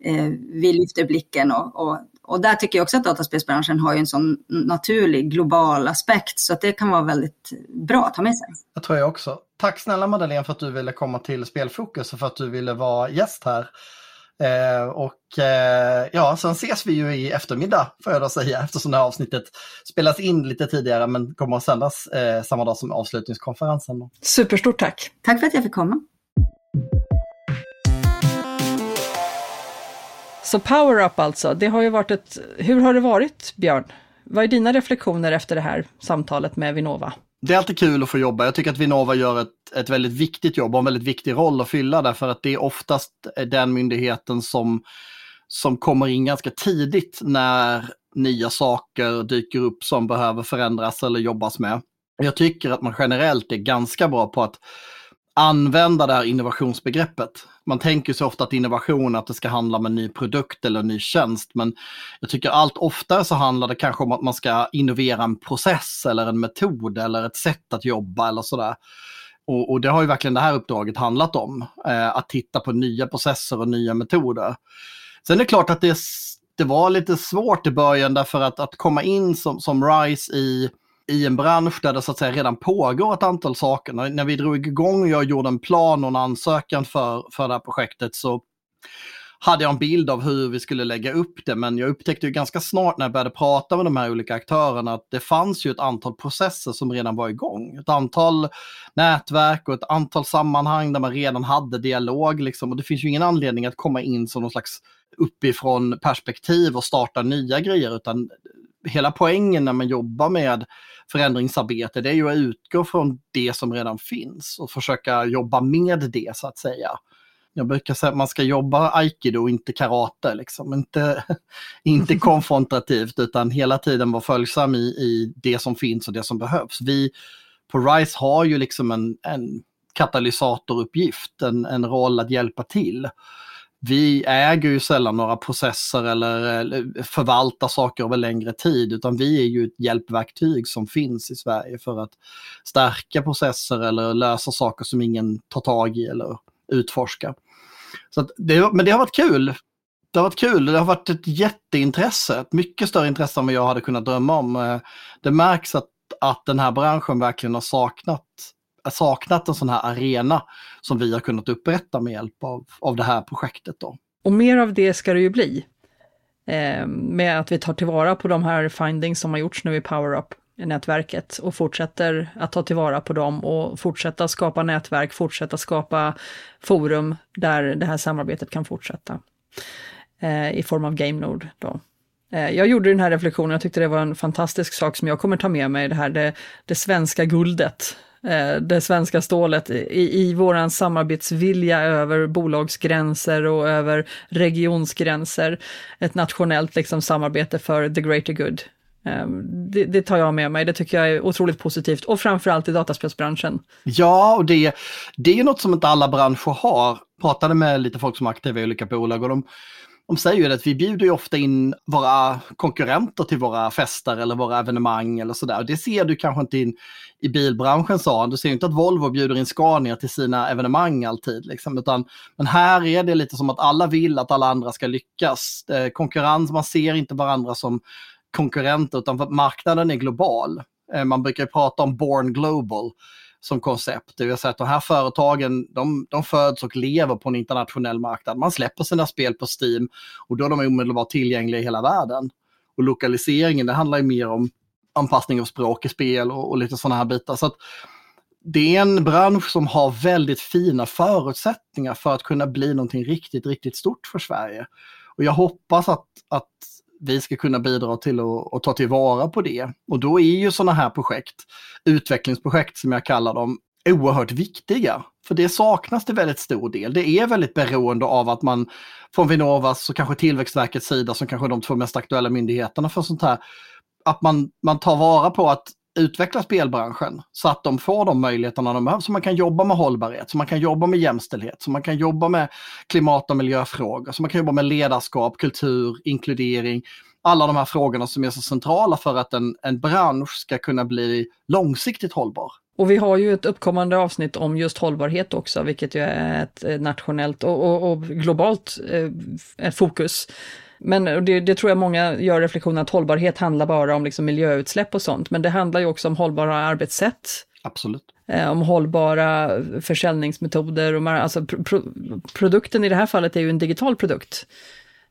[SPEAKER 3] eh, vi lyfter blicken och, och, och där tycker jag också att dataspelsbranschen har en sån naturlig global aspekt så att det kan vara väldigt bra att ha med sig.
[SPEAKER 2] Det tror jag också. Tack snälla Madeleine för att du ville komma till Spelfokus och för att du ville vara gäst här. Eh, och eh, ja, sen ses vi ju i eftermiddag får jag då säga eftersom det här avsnittet spelas in lite tidigare men kommer att sändas eh, samma dag som avslutningskonferensen.
[SPEAKER 1] Superstort tack!
[SPEAKER 3] Tack för att jag fick komma!
[SPEAKER 1] Så Power Up alltså, det har ju varit ett... Hur har det varit, Björn? Vad är dina reflektioner efter det här samtalet med Vinnova?
[SPEAKER 2] Det är alltid kul att få jobba. Jag tycker att Vinnova gör ett, ett väldigt viktigt jobb och en väldigt viktig roll att fylla därför att det är oftast den myndigheten som, som kommer in ganska tidigt när nya saker dyker upp som behöver förändras eller jobbas med. Jag tycker att man generellt är ganska bra på att använda det här innovationsbegreppet. Man tänker så ofta att innovation, att det ska handla om en ny produkt eller en ny tjänst, men jag tycker allt oftare så handlar det kanske om att man ska innovera en process eller en metod eller ett sätt att jobba eller sådär. Och, och, det har ju verkligen det här uppdraget handlat om. Eh, att titta på nya processer och nya metoder. Sen är det klart att det, det var lite svårt i början därför att, att komma in som, som RISE i, i en bransch där det så att säga redan pågår ett antal saker. När, när vi drog igång och jag gjorde en plan och en ansökan för, för det här projektet så hade jag en bild av hur vi skulle lägga upp det, men jag upptäckte ju ganska snart när jag började prata med de här olika aktörerna att det fanns ju ett antal processer som redan var igång. Ett antal nätverk och ett antal sammanhang där man redan hade dialog. Liksom. Och det finns ju ingen anledning att komma in som någon slags uppifrån perspektiv och starta nya grejer, utan hela poängen när man jobbar med förändringsarbete, det är ju att utgå från det som redan finns och försöka jobba med det så att säga. Jag brukar säga att man ska jobba aikido, inte karate. Liksom. Inte, inte konfrontativt utan hela tiden vara följsam i, i det som finns och det som behövs. Vi på RISE har ju liksom en, en katalysatoruppgift, en, en roll att hjälpa till. Vi äger ju sällan några processer eller, förvaltar saker över längre tid utan vi är ju ett hjälpverktyg som finns i Sverige för att stärka processer eller lösa saker som ingen tar tag i eller utforskar. Så det, men det har varit kul. Det har varit kul, det har varit ett jätteintresse, ett mycket större intresse än vad jag hade kunnat drömma om. Eh, det märks att, att den här branschen verkligen har saknat, saknat en sån här arena som vi har kunnat upprätta med hjälp av, av det här projektet. Då.
[SPEAKER 1] Och mer av det ska det ju bli. Eh, med att vi tar tillvara på de här findings som har gjorts nu i PowerUp nätverket och fortsätter att ta tillvara på dem och fortsätta skapa nätverk, fortsätta skapa forum där det här samarbetet kan fortsätta. Eh, I form av GameNode då. Eh, jag gjorde den här reflektionen, jag tyckte det var en fantastisk sak som jag kommer ta med mig, det här det, det svenska guldet Eh, det svenska stålet i, i våran samarbetsvilja över bolagsgränser och över regionsgränser. Ett nationellt liksom, samarbete för the greater good. Ehm, det, det, tar jag med mig, det tycker jag är otroligt positivt och framförallt i dataspelsbranschen.
[SPEAKER 2] Ja, och det, det är något som inte alla branscher har. Jag pratade med lite folk som är aktiva i olika bolag och de, de säger ju att vi bjuder ju ofta in våra konkurrenter till våra fester eller våra evenemang eller sådär. Det ser du kanske inte in i bilbranschen sa han. Du ser inte att Volvo bjuder in Scania till sina evenemang alltid. Liksom, utan, men här är det lite som att alla vill att alla andra ska lyckas. Eh, konkurrens, man ser inte varandra som konkurrenter utan marknaden är global. Eh, man brukar prata om born global som koncept. Det vill säga att de här företagen de, de föds och lever på en internationell marknad. Man släpper sina spel på Steam och då är de omedelbart tillgängliga i hela världen. Och lokaliseringen det handlar ju mer om anpassning av språk i spel och, och lite sådana här bitar. Så det är en bransch som har väldigt fina förutsättningar för att kunna bli någonting riktigt, riktigt stort för Sverige. Och jag hoppas att, att vi ska kunna bidra till att, att ta tillvara på det. Och då är ju sådana här projekt, utvecklingsprojekt som jag kallar dem, oerhört viktiga. För det saknas till väldigt stor del. Det är väldigt beroende av att man från Vinnovas och kanske Tillväxtverkets sida, som kanske är de två mest aktuella myndigheterna för sånt här, att man, man tar vara på att utveckla spelbranschen så att de får de möjligheterna de behöver. Så man kan jobba med hållbarhet, så man kan jobba med jämställdhet, så man kan jobba med klimat och miljöfrågor, så man kan jobba med ledarskap, kultur, inkludering. Alla de här frågorna som är så centrala för att en, en bransch ska kunna bli långsiktigt hållbar.
[SPEAKER 1] Och vi har ju ett uppkommande avsnitt om just hållbarhet också, vilket ju är ett nationellt och, och, och globalt eh, fokus. Men det, det, tror jag många gör reflektionen att hållbarhet handlar bara om liksom miljöutsläpp och sånt, men det handlar ju också om hållbara arbetssätt.
[SPEAKER 2] Absolut.
[SPEAKER 1] Eh, om hållbara försäljningsmetoder och alltså pro, produkten i det här fallet är ju en digital produkt.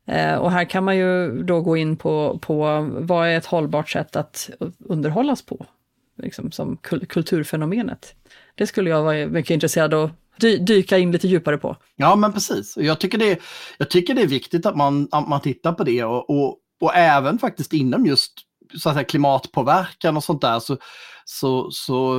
[SPEAKER 1] Eh, och här kan man ju då gå in på, på vad är ett hållbart sätt att underhållas på, liksom som kulturfenomenet. Det skulle jag vara mycket intresserad av dy dyka in lite djupare på.
[SPEAKER 2] Ja, men precis. Jag tycker det, jag tycker det är viktigt att man, att man tittar på det och, och, och även faktiskt inom just så att säga, klimatpåverkan och sånt där så, så, så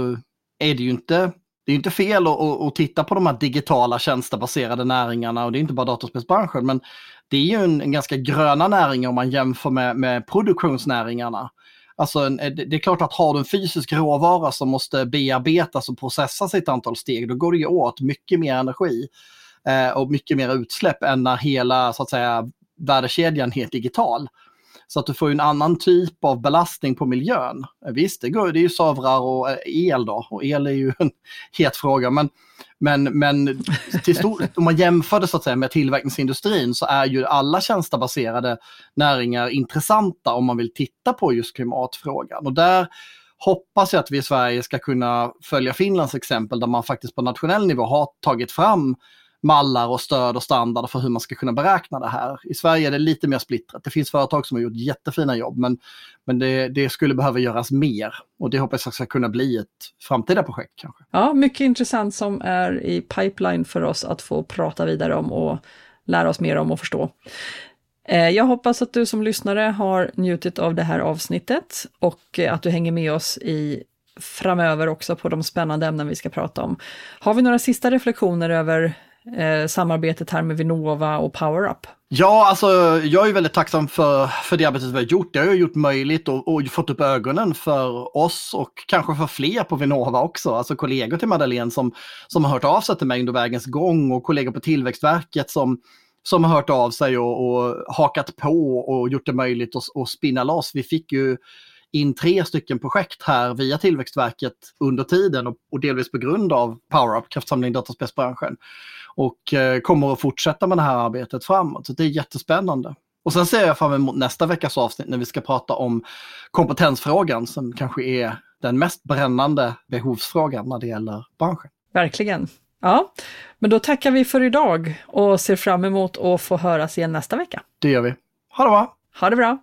[SPEAKER 2] är det ju inte det är inte fel att, att, titta på de här digitala tjänstebaserade näringarna och det är inte bara dataspelsbranschen men det är ju en, en ganska gröna näring om man jämför med, med produktionsnäringarna. Alltså eh, det är klart att har du en fysisk råvara som måste bearbetas och processas i ett antal steg, då går det ju åt mycket mer energi eh, och mycket mer utsläpp än när hela så att säga värdekedjan är helt digital. Så att du får en annan typ av belastning på miljön. Visst, det, går, det är ju servrar och el då, och el är ju en het fråga. Men, men, men till stor, om man jämför det så att säga, med tillverkningsindustrin så är ju alla tjänstebaserade näringar intressanta om man vill titta på just klimatfrågan. Och där hoppas jag att vi i Sverige ska kunna följa Finlands exempel där man faktiskt på nationell nivå har tagit fram mallar och stöd och standarder för hur man ska kunna beräkna det här. I Sverige är det lite mer splittrat. Det finns företag som har gjort jättefina jobb men, men det, det skulle behöva göras mer och det hoppas jag ska kunna bli ett framtida projekt kanske.
[SPEAKER 1] Ja, mycket intressant som är i pipeline för oss att få prata vidare om och lära oss mer om och förstå. Eh, jag hoppas att du som lyssnare har njutit av det här avsnittet och att du hänger med oss i framöver också på de spännande ämnen vi ska prata om. Har vi några sista reflektioner över eh, samarbetet här med Vinnova och PowerUp?
[SPEAKER 2] Ja, alltså jag är väldigt tacksam för, för det arbetet vi har gjort. Det har ju gjort möjligt och, och fått upp ögonen för oss och kanske för fler på Vinnova också. Alltså kollegor till Madeleine som, som har hört av sig till mig under vägens gång och kollegor på Tillväxtverket som, som har hört av sig och, och hakat på och gjort det möjligt att, att spinna loss. Vi fick ju in tre stycken projekt här via Tillväxtverket under tiden och, och delvis på grund av PowerUp, kraftsamling dataspelsbranschen. Och eh, kommer att fortsätta med det här arbetet framåt. Så det är jättespännande. Och sen ser jag fram emot nästa veckas avsnitt när vi ska prata om kompetensfrågan som kanske är den mest brännande behovsfrågan när det gäller branschen.
[SPEAKER 1] Verkligen. Ja, men då tackar vi för idag och ser fram emot att få höras igen nästa vecka.
[SPEAKER 2] Det gör vi. Ha det bra!
[SPEAKER 1] Ha det bra!